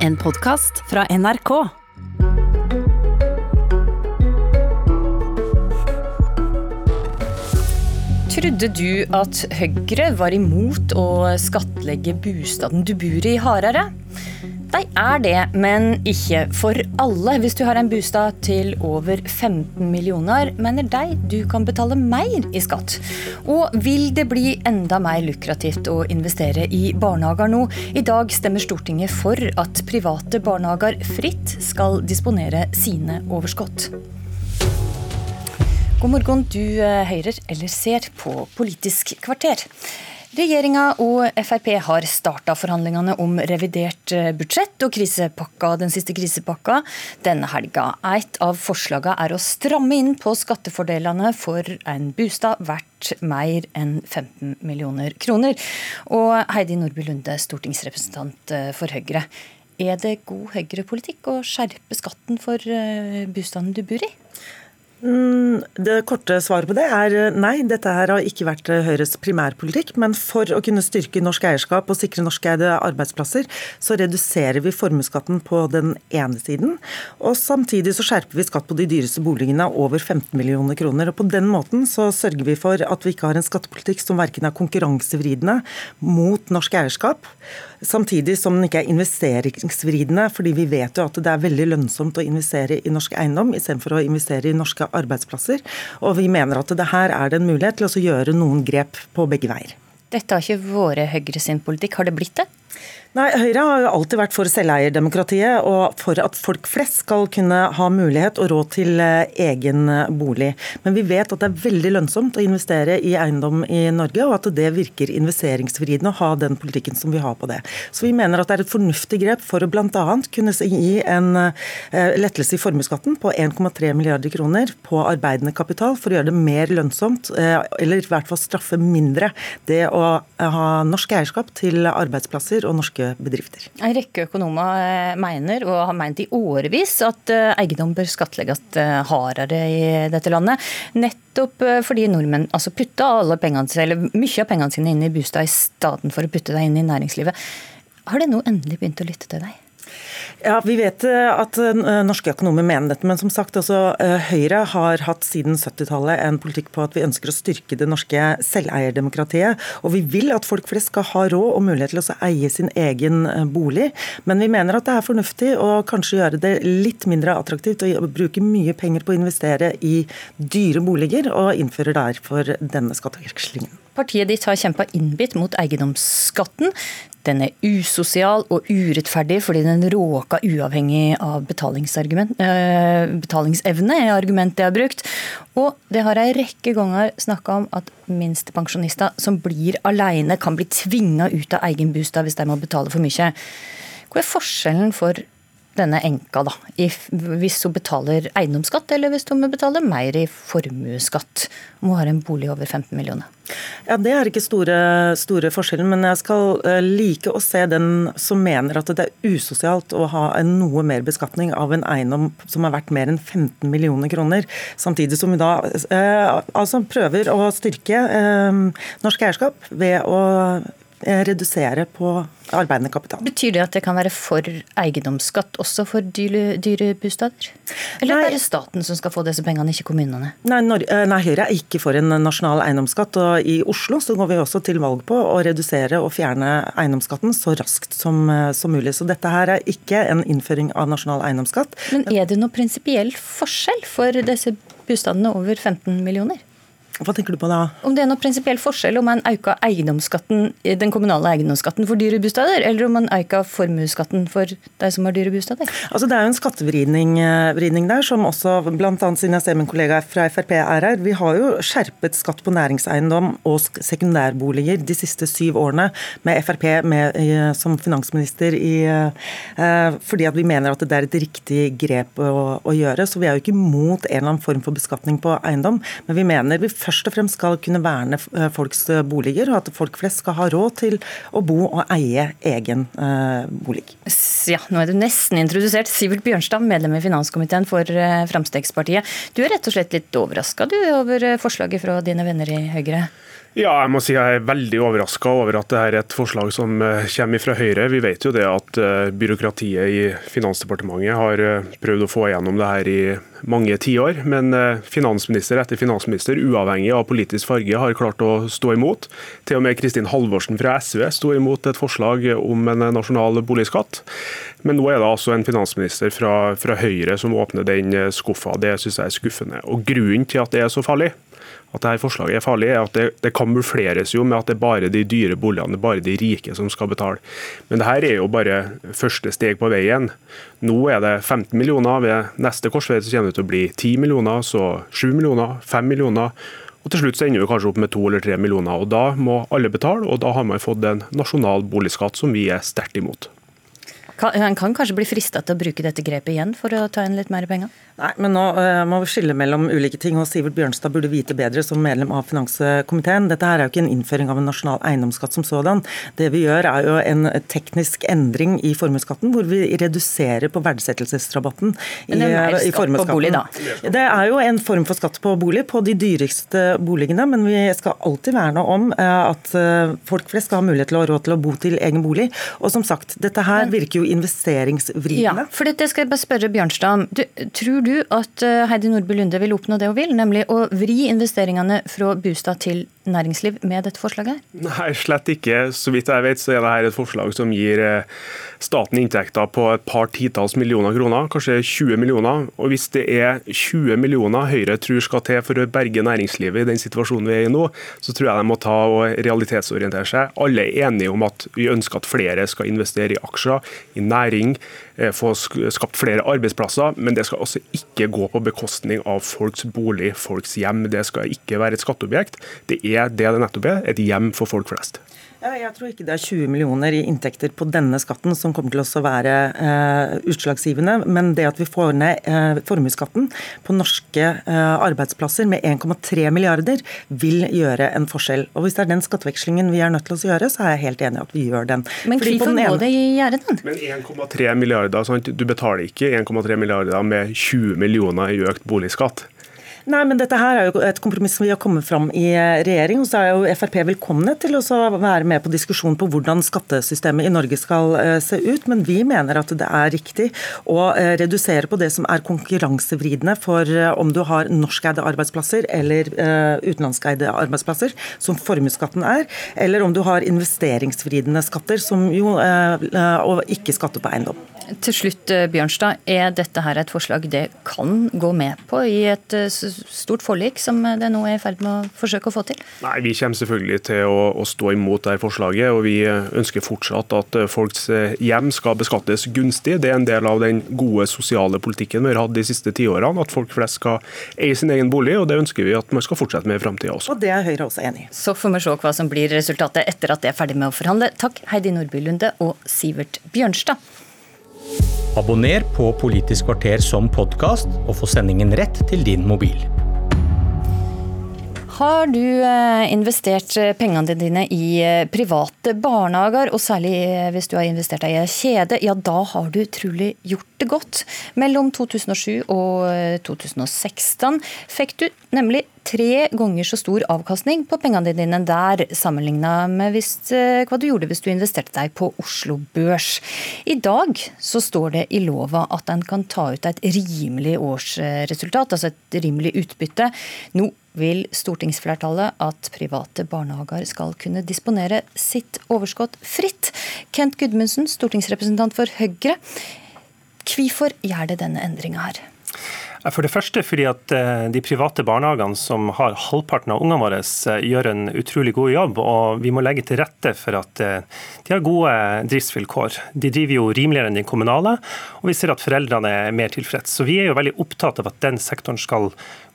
En podkast fra NRK. Trodde du at Høyre var imot å skattlegge bostaden du bor i hardere? De er det, men ikke for alle. Hvis du har en bostad til over 15 millioner, mener de du kan betale mer i skatt. Og vil det bli enda mer lukrativt å investere i barnehager nå? I dag stemmer Stortinget for at private barnehager fritt skal disponere sine overskudd. God morgen, du eh, hører eller ser på Politisk kvarter. Regjeringa og Frp har starta forhandlingene om revidert eh, budsjett og krisepakka, den siste krisepakka denne helga. Et av forslagene er å stramme inn på skattefordelene for en bostad verdt mer enn 15 millioner kroner. Og Heidi Nordby Lunde, stortingsrepresentant eh, for Høyre. Er det god høyrepolitikk å skjerpe skatten for bostaden du bor i? Mm, det korte svaret på det er eh, nei, dette her har ikke vært eh, Høyres primærpolitikk. Men for å kunne styrke norsk eierskap og sikre norskeide arbeidsplasser, så reduserer vi formuesskatten på den ene siden. Og samtidig så skjerper vi skatt på de dyreste boligene over 15 millioner kroner. Og på den måten så sørger vi for at vi ikke har en skattepolitikk som verken er konkurransevridende mot norsk eierskap, samtidig som den ikke er investeringsvridende, fordi vi vet jo at det er veldig lønnsomt å investere i norsk eiendom istedenfor å investere i norske arbeidsplasser. Og vi mener at det her er det en mulighet til å gjøre noen grep på begge veier. Dette har ikke vært Høyre sin politikk, har det blitt det? Nei, Høyre har jo alltid vært for selveierdemokratiet og for at folk flest skal kunne ha mulighet og råd til eh, egen eh, bolig. Men vi vet at det er veldig lønnsomt å investere i eiendom i Norge, og at det virker investeringsvridende å ha den politikken som vi har på det. Så vi mener at det er et fornuftig grep for å bl.a. kunne gi en eh, lettelse i formuesskatten på 1,3 milliarder kroner på arbeidende kapital for å gjøre det mer lønnsomt, eller i hvert fall straffe mindre, det å ha norsk eierskap til arbeidsplasser og norske norske bedrifter. En rekke økonomer eh, mener, og har meint i årevis, at eh, eiendom bør skattlegges eh, hardere i dette landet. Nettopp fordi nordmenn altså putter alle pengene, eller mye av pengene sine inn i bostad i stedet for å putte dem inn i næringslivet. Har det nå endelig begynt å lytte til deg? Ja, Vi vet eh, at eh, norske økonomer mener dette, men som sagt, også eh, Høyre har hatt siden 70-tallet en politikk på at vi ønsker å styrke det norske selveierdemokratiet. Og vi vil at folk flest skal ha råd og mulighet til å eie sin egen bolig. Men vi mener at det er fornuftig å kanskje gjøre det litt mindre attraktivt å bruke mye penger på å investere i dyre boliger, og innføre derfor denne skattevekslingen. Partiet ditt har kjempa innbitt mot eiendomsskatten. Den er usosial og urettferdig fordi den råker uavhengig av eh, betalingsevne, er argumentet jeg har brukt. Og det har ei rekke ganger snakka om at minstepensjonister som blir alene, kan bli tvinga ut av egen bostad hvis de må betale for mye. Hva er forskjellen for denne enka, da, hvis hun betaler eiendomsskatt, eller hvis hun betaler mer i formuesskatt. Om hun har en bolig over 15 millioner? Ja, Det er ikke store, store forskjellen, men jeg skal eh, like å se den som mener at det er usosialt å ha en noe mer beskatning av en eiendom som er verdt mer enn 15 millioner kroner, samtidig som vi da eh, altså prøver å styrke eh, norsk eierskap ved å redusere på arbeidende kapital. Betyr det at det kan være for eiendomsskatt også for dyre, dyre bostader? Eller nei, er det staten som skal få disse pengene, ikke kommunene? Nei, eh, nei, Høyre er ikke for en nasjonal eiendomsskatt. og I Oslo så går vi også til valg på å redusere og fjerne eiendomsskatten så raskt som, eh, som mulig. Så dette her er ikke en innføring av nasjonal eiendomsskatt. Men er det noe prinsipiell forskjell for disse bostadene over 15 millioner? Hva tenker du på da? Om det er noen prinsipiell forskjell om man øker eiendomsskatten, den kommunale eiendomsskatten for dyre bostader, eller om man øker formuesskatten for de som har dyre bostader? Altså Det er jo en skattevridning eh, der, som også bl.a. min kollega fra Frp er her. Vi har jo skjerpet skatt på næringseiendom og sekundærboliger de siste syv årene, med Frp med, som finansminister i, eh, fordi at vi mener at det er et riktig grep å, å gjøre. Så vi er jo ikke imot en eller annen form for beskatning på eiendom, men vi mener vi først først og fremst skal kunne verne eh, folks eh, boliger, og at folk flest skal ha råd til å bo og eie egen uh, bolig. Ja, nå er du nesten introdusert. Sivert Bjørnstad, medlem i finanskomiteen for Fremskrittspartiet. Du er rett og slett litt overraska over forslaget fra dine venner i Høyre? Ja, jeg må si jeg er veldig overraska over at det er et forslag som eh, kommer fra Høyre. Vi vet jo det at eh, byråkratiet i Finansdepartementet har eh, prøvd å få igjennom det her i mange tiår. Men finansminister etter finansminister, uavhengig av politisk farge, har klart å stå imot. Til og med Kristin Halvorsen fra SV sto imot et forslag om en nasjonal boligskatt. Men nå er det altså en finansminister fra, fra Høyre som åpner den skuffa. Det syns jeg er skuffende. Og Grunnen til at det er så farlig, at dette forslaget er farlig, er at det, det kamufleres jo med at det er bare de dyre boligene, det er bare de rike som skal betale. Men dette er jo bare første steg på veien. Nå er det 15 millioner. Ved neste korsvei så kommer det til å bli 10 millioner, så 7 millioner, 5 millioner. Og Til slutt så ender vi kanskje opp med 2 eller 3 millioner. og Da må alle betale, og da har man fått en nasjonal boligskatt som vi er sterkt imot. Han kan kanskje bli frista til å bruke dette grepet igjen for å ta inn litt mer penger? Nei, men nå uh, må vi skille mellom ulike ting, og Sivert Bjørnstad burde vite bedre som medlem av finanskomiteen. Dette her er jo ikke en innføring av en nasjonal eiendomsskatt som sådan. Det vi gjør er jo en teknisk endring i formuesskatten, hvor vi reduserer på verdsettelsesrabatten i, i formuesskatten. Det er jo en form for skatt på bolig, på de dyreste boligene, men vi skal alltid verne om uh, at folk flest skal ha mulighet til å ha råd til å bo til egen bolig. Og som sagt, dette her virker jo investeringsvridende. Ja, for dette skal jeg bare spørre Bjørnstad om. Du, tror du at eh, Heidi Nordby Lunde vil oppnå det hun vil, nemlig å vri investeringene fra bostad til næringsliv med dette forslaget? Nei, slett ikke. Så vidt jeg vet, så er dette et forslag som gir eh, staten inntekter på et par titalls millioner kroner, kanskje 20 millioner. Og hvis det er 20 millioner Høyre tror skal til for å berge næringslivet i den situasjonen vi er i nå, så tror jeg de må ta og realitetsorientere seg. Alle er enige om at vi ønsker at flere skal investere i aksjer, næring, eh, få skapt flere arbeidsplasser, men det skal altså ikke gå på bekostning av folks bolig, folks hjem. Det skal ikke være et skatteobjekt. Det er det det nettopp er, et hjem for folk flest. Ja, jeg tror ikke det er 20 millioner i inntekter på denne skatten som kommer til å være eh, utslagsgivende. Men det at vi får ned eh, formuesskatten på norske eh, arbeidsplasser med 1,3 milliarder, vil gjøre en forskjell. Og Hvis det er den skattevekslingen vi er nødt til å gjøre, så er jeg helt enig i at vi gjør den. Men hvorfor må det gjøre den? Men 1,3 milliarder, sant? Du betaler ikke 1,3 milliarder med 20 millioner i økt boligskatt. Nei, men dette her er jo et kompromiss som vi har kommet fram i eh, regjering. og så er jo Frp velkomne til å være med på diskusjon på hvordan skattesystemet i Norge skal eh, se ut. Men vi mener at det er riktig å eh, redusere på det som er konkurransevridende for om du har norskeide arbeidsplasser eller utenlandskeide arbeidsplasser, som formuesskatten er, eller om du har investeringsvridende skatter, som jo og ikke skatter på eiendom. Til slutt, Bjørnstad, er dette her et forslag det kan gå med på i et stort forlik som det nå er i ferd med å forsøke å få til? Nei, Vi kommer selvfølgelig til å, å stå imot det forslaget. og Vi ønsker fortsatt at folks hjem skal beskattes gunstig. Det er en del av den gode sosiale politikken vi har hatt de siste tiårene. At folk flest skal eie sin egen bolig, og det ønsker vi at man skal fortsette med i framtida også. Og Det er Høyre også enig i. Så får vi se hva som blir resultatet etter at det er ferdig med å forhandle. Takk Heidi Nordby Lunde og Sivert Bjørnstad. Abonner på Politisk kvarter som podkast, og få sendingen rett til din mobil. Har du eh, investert eh, pengene dine i eh, private barnehager, og særlig hvis du har investert deg i kjede, ja da har du trolig gjort det godt. Mellom 2007 og 2016 fikk du nemlig tre ganger så stor avkastning på pengene dine der, sammenligna med hvis, hva du gjorde hvis du investerte deg på Oslo Børs. I dag så står det i lova at en kan ta ut et rimelig årsresultat, altså et rimelig utbytte. Nå vil stortingsflertallet at private barnehager skal kunne disponere sitt overskudd fritt. Kent Gudmundsen, stortingsrepresentant for Høyre. Hvorfor gjør det denne endringa her? For det første fordi at eh, de private barnehagene som har halvparten av ungene våre, eh, gjør en utrolig god jobb. Og vi må legge til rette for at eh, de har gode driftsvilkår. De driver jo rimeligere enn de kommunale, og vi ser at foreldrene er mer tilfreds. Så vi er jo veldig opptatt av at den sektoren skal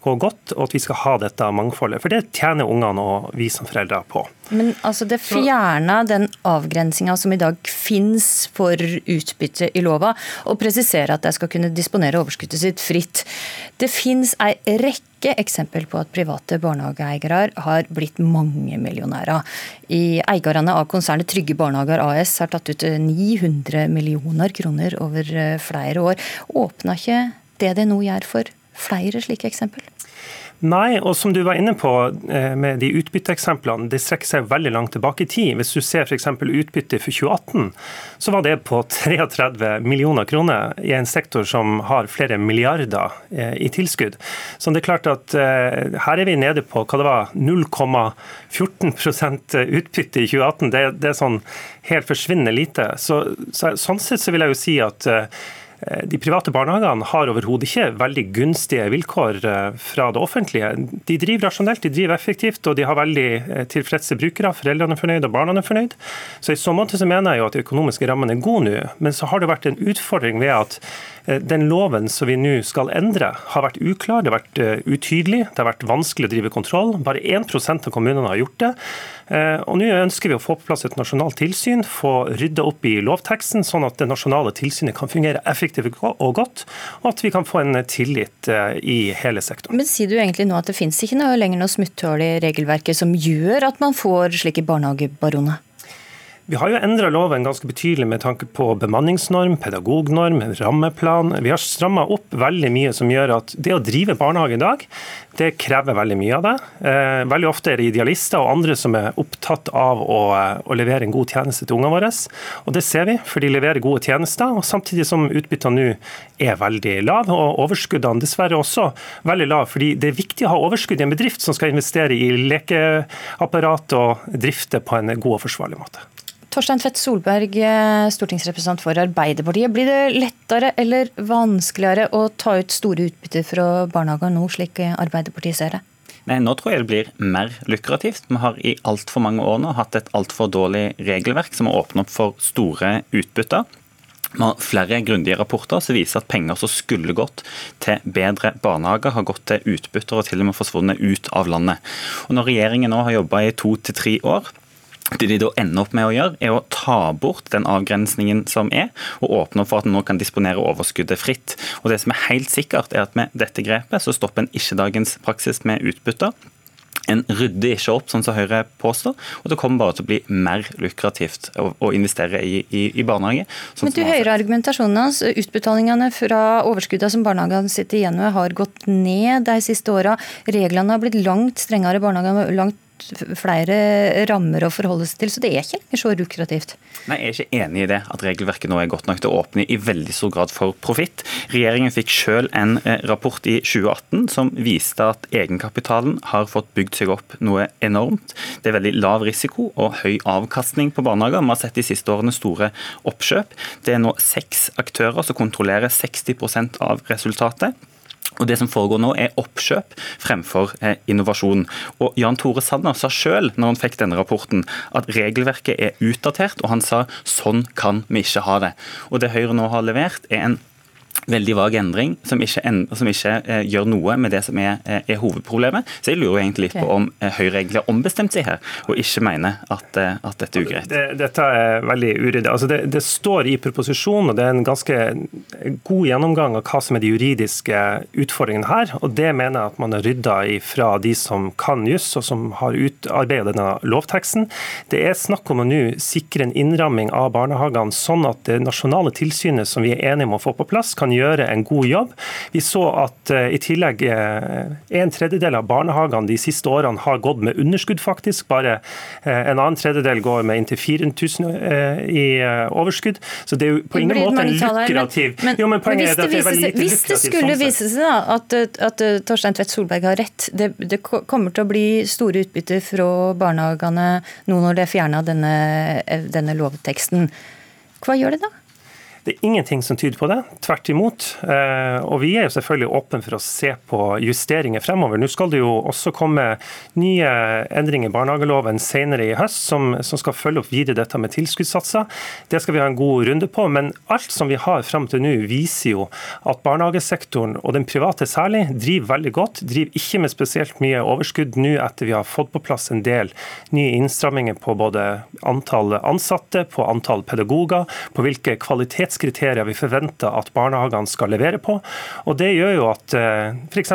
gå godt, og at vi skal ha dette mangfoldet. For det tjener ungene og vi som foreldre på. Men altså det fjerna den avgrensinga som i dag finnes for utbytte i lova, og presiserer at de skal kunne disponere overskuddet sitt fritt. Det finnes ei rekke eksempel på at private barnehageeiere har blitt mange millionærer. I Eierne av konsernet Trygge Barnehager AS har tatt ut 900 millioner kroner over flere år. Åpna ikke det det nå gjør for flere slike eksempel? Nei, og som du var inne på eh, med de utbytteeksemplene, det strekker seg veldig langt tilbake i tid. Hvis du ser f.eks. utbytte for 2018, så var det på 33 millioner kroner i en sektor som har flere milliarder eh, i tilskudd. Så det er klart at eh, her er vi nede på hva det var, 0,14% utbytte i 2018. Det, det, er sånn helt forsvinnende lite. Så, så, sånn sett så vil jeg jo si at de private barnehagene har overhodet ikke veldig gunstige vilkår eh, fra det offentlige. De driver rasjonelt, de driver effektivt, og de har veldig eh, tilfredse brukere. Foreldrene er fornøyd, og barna er fornøyd. Så I så måte så mener jeg jo at de økonomiske rammene er gode nå, men så har det vært en utfordring ved at den loven som vi nå skal endre, har vært uklar, det har vært utydelig, det har vært vanskelig å drive kontroll. Bare 1% av kommunene har gjort det. Eh, og Nå ønsker vi å få på plass et nasjonalt tilsyn, få rydda opp i lovteksten, sånn at det nasjonale tilsynet kan fungere effektivt og godt, og at vi kan få en tillit eh, i hele sektoren. Men Sier du egentlig nå at det finnes ikke noe lenger noe smutthull i regelverket som gjør at man får slike barnehagebaroner? Vi har jo endra loven ganske betydelig med tanke på bemanningsnorm, pedagognorm, rammeplan. Vi har stramma opp veldig mye som gjør at det å drive barnehage i dag, det krever veldig mye av det. Eh, veldig ofte er det idealister og andre som er opptatt av å, eh, å levere en god tjeneste til ungene våre. Og det ser vi, for de leverer gode tjenester, og samtidig som utbyttene nå er veldig lave, og overskuddene dessverre også veldig lave. fordi det er viktig å ha overskudd i en bedrift som skal investere i lekeapparat og drifte på en god og forsvarlig måte. Torstein Tvedt Solberg, eh, stortingsrepresentant for Arbeiderpartiet. Blir det lettere eller vanskeligere å ta ut store utbytter fra barnehager nå, slik Arbeiderpartiet ser det? Nei, Nå tror jeg det blir mer lukrativt. Vi har i altfor mange år nå hatt et altfor dårlig regelverk som har åpnet opp for store utbytter. Vi har flere grundige rapporter som viser at penger som skulle gått til bedre barnehager, har gått til utbytter og til og med forsvunnet ut av landet. Og Når regjeringen nå har jobba i to til tre år, det de da ender opp med å gjøre, er å ta bort den avgrensningen som er, og åpne opp for at en nå kan disponere overskuddet fritt. Og Det som er helt sikkert, er at med dette grepet så stopper en ikke dagens praksis med utbytter. En rydder ikke opp, sånn som Høyre påstår, og det kommer bare til å bli mer lukrativt å, investere i, i, i barnehage. Sånn Men du hører argumentasjonen hans. Utbetalingene fra overskuddet som barnehagene sitter igjen med, har gått ned de siste åra. Reglene har blitt langt strengere, barnehagene langt flere rammer å forholde seg til, så det er ikke lenger så lukrativt. Nei, Jeg er ikke enig i det, at regelverket nå er godt nok til å åpne i veldig stor grad for profitt. Regjeringen fikk selv en eh, rapport i 2018 som viste at egenkapitalen har fått bygd seg opp noe enormt. Det er veldig lav risiko og høy avkastning på barnehager. Vi har sett de siste årene store oppkjøp. Det er nå seks aktører som kontrollerer 60% av resultatet. Og Det som foregår nå, er oppkjøp fremfor eh, innovasjon. Og Jan Tore Sanner sa selv når han fikk denne rapporten, at regelverket er utdatert, og han sa sånn kan vi ikke ha det. Og Det Høyre nå har levert, er en veldig vag endring som ikke, som ikke eh, gjør noe med det som er, eh, er, hovedproblemet. Så jeg lurer egentlig litt på om eh, Høyre egentlig har ombestemt seg her, og ikke mener at, eh, at dette er ugreit. Det, dette er veldig uryddig. Altså det, det, står i proposisjonen, og det er en ganske god gjennomgang av hva som er de juridiske utfordringene her. og Det mener jeg at man har rydda fra de som kan juss, og som har utarbeidet denne lovteksten. Det er snakk om å nå sikre en innramming av barnehagene, sånn at det nasjonale tilsynet som vi er enige om å få på plass, kan gjøre en god jobb. Vi så at uh, i tillegg uh, en tredjedel av barnehagene de siste årene har gått med underskudd, faktisk. Bare uh, en annen tredjedel går med inntil 4000 i overskudd. Så det er jo på ingen måte en lukrativ men, jo, men poenget er at det er veldig lite Hvis det skulle vise seg da, at, at Torstein Tvedt Solberg har rett, det, det, kommer til å bli store utbytter fra barnehagene nå når det er fjerna denne, denne lovteksten. Hva gjør det da? Det er ingenting som tyder på det, tvert imot. Eh, og vi er jo selvfølgelig åpne for å se på justeringer fremover. Nå skal det jo også komme nye endringer i barnehageloven senere i høst, som, som skal følge opp videre dette med tilskuddssatser. Det skal vi ha en god runde på. Men alt som vi har frem til nå, viser jo at barnehagesektoren, og den private særlig, driver veldig godt. Driver ikke med spesielt mye overskudd nå etter vi har fått på plass en del nye innstramminger på både antall ansatte, på antall pedagoger, på hvilke kvalitets kvalitetskriterier vi forventer at barnehagene skal levere på. Og Det gjør jo at f.eks.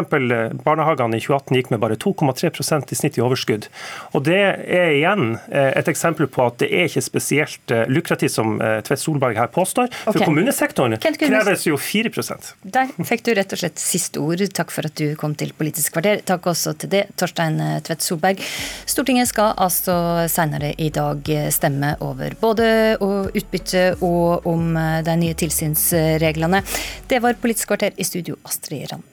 barnehagene i 2018 gikk med bare 2,3% i snitt i overskudd. Og Det er igjen et eksempel på at det er ikke spesielt lukrativt, som Tvedt Solberg her påstår. For okay. kommunesektoren kreves jo 4 Der fikk du rett og slett siste ord. Takk for at du kom til Politisk kvarter. Takk også til det, Torstein Tvedt Solberg. Stortinget skal altså senere i dag stemme over både utbytte og om de nye tilsynsreglene. Det var Politisk kvarter i studio, Astrid Randen.